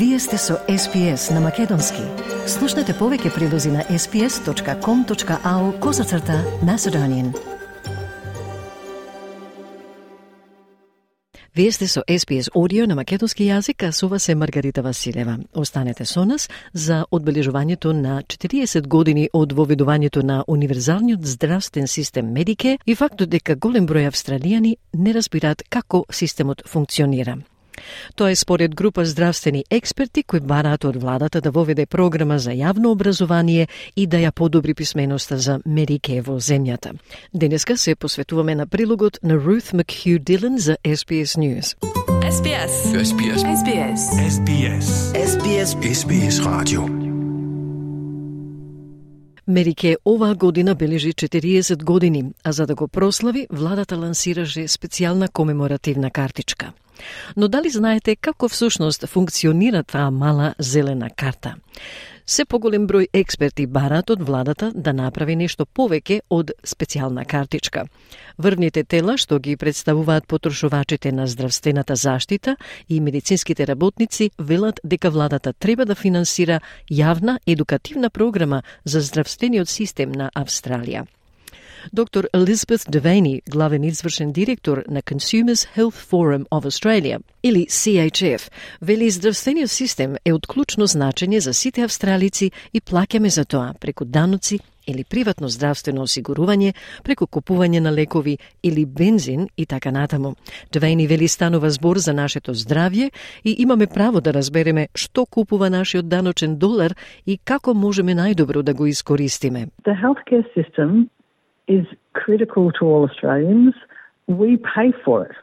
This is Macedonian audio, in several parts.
Вие сте со SPS на Македонски. Слушнете повеќе прилози на sps.com.au козацрта на Седонин. Вие сте со SPS Audio на македонски јазик, а со вас е Маргарита Василева. Останете со нас за одбележувањето на 40 години од воведувањето на универзалниот здравствен систем Медике и фактот дека голем број австралијани не разбираат како системот функционира. Тоа е според група здравствени експерти кои бараат од владата да воведе програма за јавно образование и да ја подобри писменоста за Медике во земјата. Денеска се посветуваме на прилогот на Ruth McHugh Dillon за SBS News. SBS. SBS. SBS. SBS. SBS SBS Radio. Мерике оваа година бележи 40 години, а за да го прослави, владата лансираше специјална комеморативна картичка. Но дали знаете како всушност функционира таа мала зелена карта? Се поголем број експерти барат од владата да направи нешто повеќе од специјална картичка. Врвните тела што ги представуваат потрошувачите на здравствената заштита и медицинските работници велат дека владата треба да финансира јавна едукативна програма за здравствениот систем на Австралија. Доктор Elizabeth Devaney, главен извршен директор на Consumers Health Forum of Australia, или CHF, вели здравствениот систем е од клучно значење за сите австралици и плаќаме за тоа преку даноци или приватно здравствено осигурување, преку купување на лекови или бензин и така натаму. Девени вели станува збор за нашето здравје и имаме право да разбереме што купува нашиот даночен долар и како можеме најдобро да го искористиме. The healthcare system is critical to all Australians. We pay for it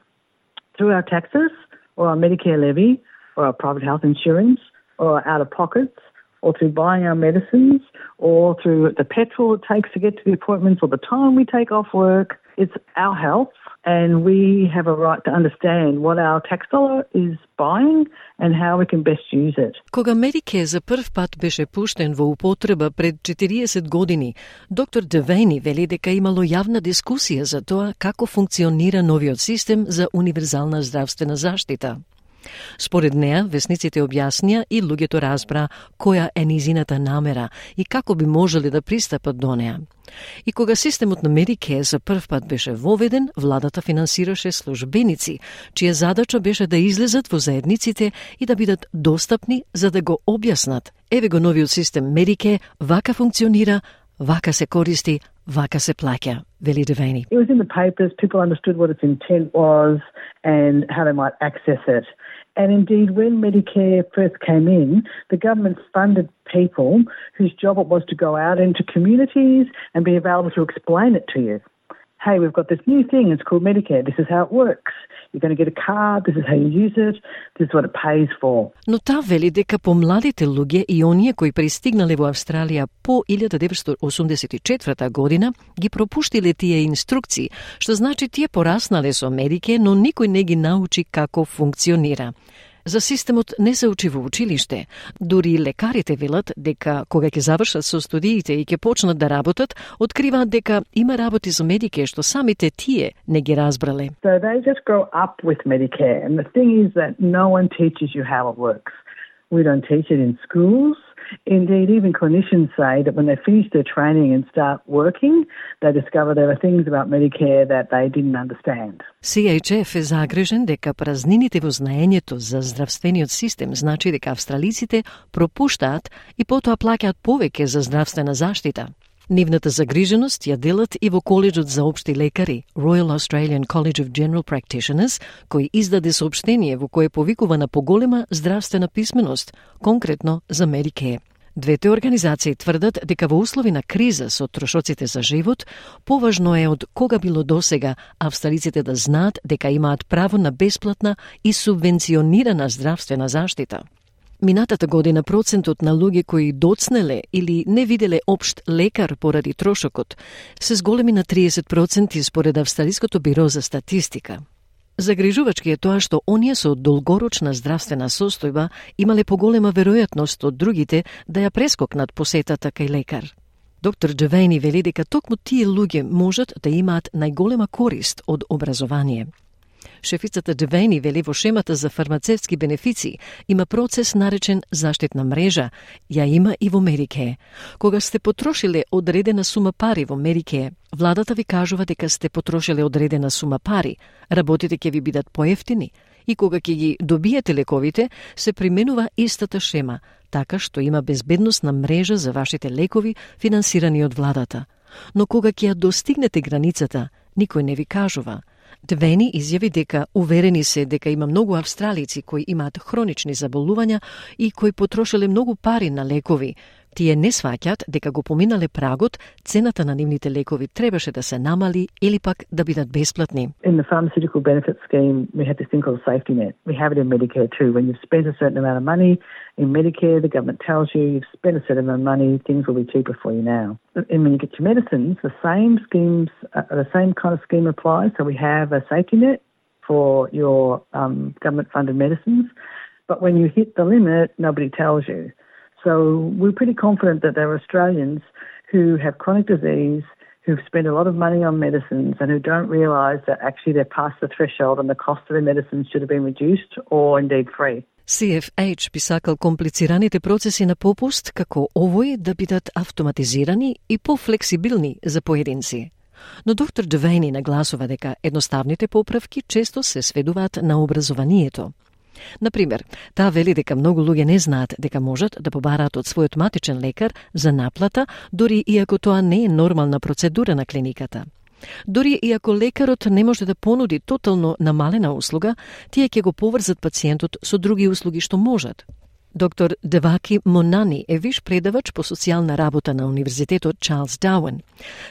through our taxes or our Medicare levy or our private health insurance or our out of pockets or through buying our medicines or through the petrol it takes to get to the appointments or the time we take off work. It's our health and we have a right to understand what our tax dollar is buying and how we can best use it. Кога Медике за прв пат беше пуштен во употреба пред 40 години, доктор Девени вели дека имало јавна дискусија за тоа како функционира новиот систем за универзална здравствена заштита. Според неа, весниците објаснија и луѓето разбра која е низината намера и како би можеле да пристапат до неа. И кога системот на Медике за прв пат беше воведен, владата финансираше службеници, чија задача беше да излезат во заедниците и да бидат достапни за да го објаснат. Еве го новиот систем Медике, вака функционира, вака се користи, вака се плаќа, вели Девени. It was in the papers, people understood what its intent was and how they might access it. And indeed, when Medicare first came in, the government funded people whose job it was to go out into communities and be available to explain it to you. Hey, we've got this new thing, it's called Medicare, this is how it works. You're going to get a card, this is how you use it, this is what it pays for. Но та вели дека помладите луѓе и оние кои пристигнале во Австралија по 1984 година ги пропуштиле тие инструкции, што значи тие пораснале со медике, но никој не ги научи како функционира. За системот не се учи во училиште. Дури лекарите велат дека кога ќе завршат со студиите и ќе почнат да работат, откриваат дека има работи за медике што самите тие не ги разбрале. So they just grow up with Medicare. And the thing is that no one teaches you how it works. We don't teach it in schools. Indeed, even clinicians say that when they finish their training and start working, they discover there are things about Medicare that they didn't understand. CHF е загрижен дека празнините во знаењето за здравствениот систем значи дека австралиците пропуштаат и потоа плаќаат повеќе за здравствена заштита. Нивната загриженост ја делат и во Коледжот за општи лекари, Royal Australian College of General Practitioners, кој издаде сообштение во кое повикува на поголема здравствена писменост, конкретно за Medicare. Двете организации тврдат дека во услови на криза со трошоците за живот, поважно е од кога било досега австралиците да знаат дека имаат право на бесплатна и субвенционирана здравствена заштита. Минатата година процентот на луѓе кои доцнеле или не виделе општ лекар поради трошокот се зголеми на 30% според Австралиското биро за статистика. Загрижувачки е тоа што оние со долгорочна здравствена состојба имале поголема веројатност од другите да ја прескокнат посетата кај лекар. Доктор Джевени вели дека токму тие луѓе можат да имаат најголема корист од образование. Шефицата Девени вели во шемата за фармацевтски бенефици има процес наречен заштитна мрежа, ја има и во Мерике. Кога сте потрошиле одредена сума пари во Мерике, владата ви кажува дека сте потрошиле одредена сума пари, работите ќе ви бидат поевтини и кога ќе ги добиете лековите, се применува истата шема, така што има безбедносна мрежа за вашите лекови финансирани од владата. Но кога ќе ја достигнете границата, никој не ви кажува – Двени изјави дека уверени се дека има многу австралици кои имаат хронични заболувања и кои потрошиле многу пари на лекови, Тие не сваќат дека го поминале прагот, цената на нивните лекови требаше да се намали или пак да бидат бесплатни. In the pharmaceutical benefit scheme, we have this thing called a safety net. We have it in Medicare too. When you've spent a certain amount of money in Medicare, the government tells you you've spent a certain amount of money, things will be cheaper for you now. And when you get your medicines, the same schemes, uh, the same kind of scheme applies. So we have a safety net for your um, government-funded medicines, but when you hit the limit, nobody tells you. So we're pretty confident that there are Australians who have chronic disease, who've spent a lot of money on medicines and who don't realise that actually they're past the threshold and the cost of their medicines should have been reduced or indeed free. CFH би сакал комплицираните процеси на попуст како овој да бидат автоматизирани и пофлексибилни за поединци. Но доктор Девейни нагласува дека едноставните поправки често се сведуваат на образованието – Например, таа вели дека многу луѓе не знаат дека можат да побараат од својот матичен лекар за наплата, дори иако тоа не е нормална процедура на клиниката. Дори и ако лекарот не може да понуди тотално намалена услуга, тие ќе го поврзат пациентот со други услуги што можат. Доктор Деваки Монани е виш предавач по социјална работа на Универзитетот Чарлс Дауен.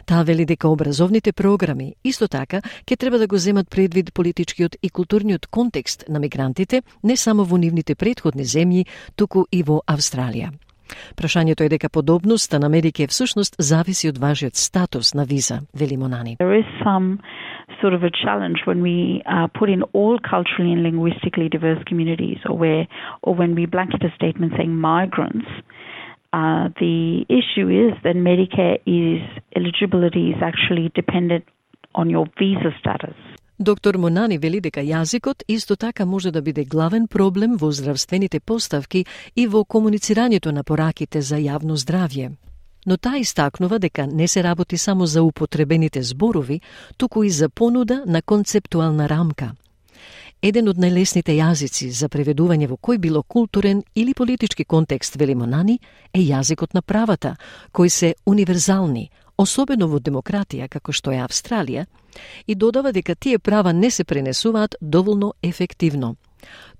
Таа вели дека образовните програми исто така ќе треба да го земат предвид политичкиот и културниот контекст на мигрантите не само во нивните предходни земји, туку и во Австралија. Прашањето е дека подобноста на Америка всушност зависи од вашиот статус на виза, вели Монани. There is some sort of a challenge when we uh, put in all culturally and linguistically diverse communities, or where, or when we blanket a statement saying migrants. Uh, the issue is that Medicare is eligibility is actually dependent on your visa status. Доктор Монани вели дека јазикот исто така може да биде главен проблем во здравствените поставки и во комуницирањето на пораките за јавно здравје Но таа истакнува дека не се работи само за употребените зборови, туку и за понуда на концептуална рамка. Еден од најлесните јазици за преведување во кој било културен или политички контекст, вели Монани, е јазикот на правата, кои се универзални, особено во демократија како што е Австралија, и додава дека тие права не се пренесуваат доволно ефективно.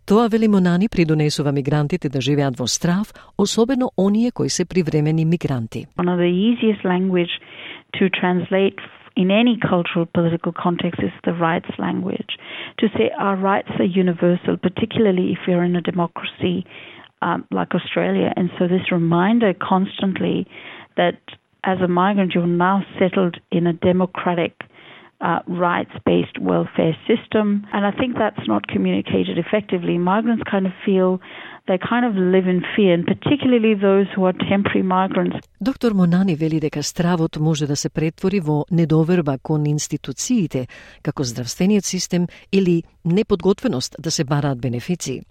Тоа вели Монани придонесува мигрантите да живеат во страв, особено оние кои се привремени мигранти. One of the easiest language to translate in any cultural political context is the rights language. To say our rights are universal, particularly if you're in a democracy um, like Australia. And so this reminder constantly that as a migrant, you're now settled in a democratic uh, rights based welfare system. And I think that's not communicated effectively. Migrants kind of feel they kind of live in fear, and particularly those who are temporary migrants. Доктор Монани вели дека стравот може да се претвори во недоверба кон институциите, како здравствениот систем или неподготвеност да се бараат бенефиции.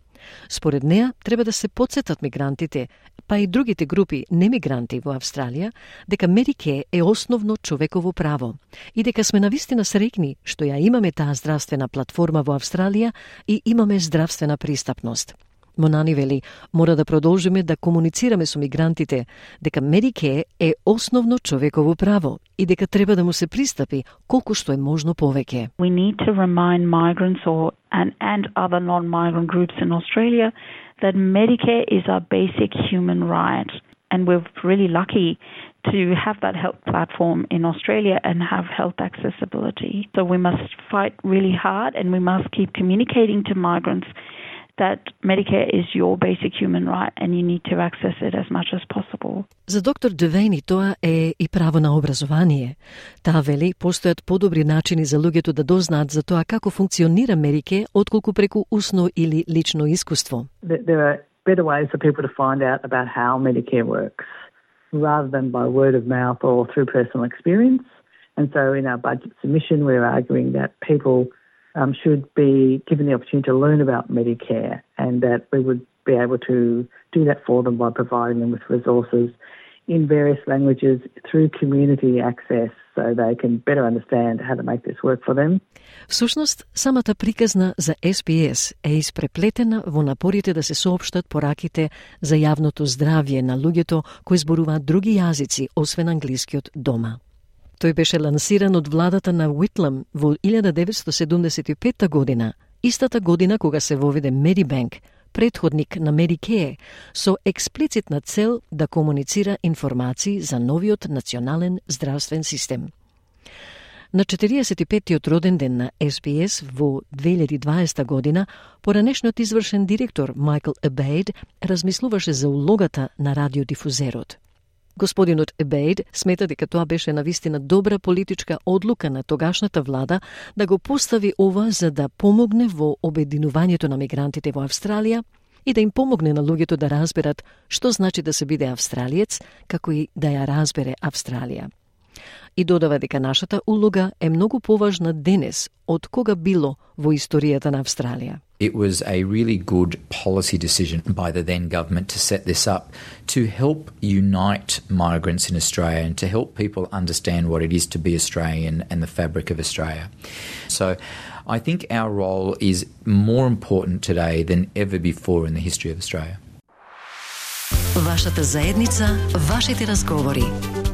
Според неа, треба да се подсетат мигрантите, па и другите групи немигранти во Австралија, дека Медике е основно човеково право и дека сме навистина среќни, што ја имаме таа здравствена платформа во Австралија и имаме здравствена пристапност. Монани вели, мора да продолжиме да комуницираме со мигрантите дека Медике е основно човеково право и дека треба да му се пристапи колку што е можно повеќе. We need to remind migrants or and, and other non-migrant groups in Australia that Medicare is our basic human right and we're really lucky to have that health platform in Australia and have health accessibility. So we must fight really hard and we must keep communicating to migrants that Medicare is your basic human right and you need to access it as much as possible. За доктор Девени тоа е и право на образование. Таа вели постојат подобри начини за луѓето да дознаат за тоа како функционира Медике отколку преку усно или лично искуство. There are better ways for people to find out about how Medicare works rather than by word of mouth or through personal experience. And so in our budget submission, we're arguing that people um, should be given the opportunity to learn about Medicare and that we would be able to do that for them by providing them with resources in various languages through community access so they can better understand how to make this work for them. Всушност, самата приказна за SPS е испреплетена во напорите да се соопштат пораките за јавното здравје на луѓето кои зборуваат други јазици освен англискиот дома. Тој беше лансиран од владата на Уитлам во 1975 година, истата година кога се воведе Медибанк, предходник на Медикее, со експлицитна цел да комуницира информации за новиот национален здравствен систем. На 45-тиот роден ден на СПС во 2020 година, поранешниот извршен директор Майкл Ебейд размислуваше за улогата на радиодифузерот. Господинот Ебейд смета дека тоа беше навистина добра политичка одлука на тогашната влада да го постави ова за да помогне во обединувањето на мигрантите во Австралија и да им помогне на луѓето да разберат што значи да се биде австралиец, како и да ја разбере Австралија. И додава дека нашата улога е многу поважна денес од кога било во историјата на Австралија. It was a really good policy decision by the then government to set this up to help unite migrants in Australia and to help people understand what it is to be Australian and the fabric of Australia. So I think our role is more important today than ever before in the history of Australia. Вашата заедница, вашите разговори.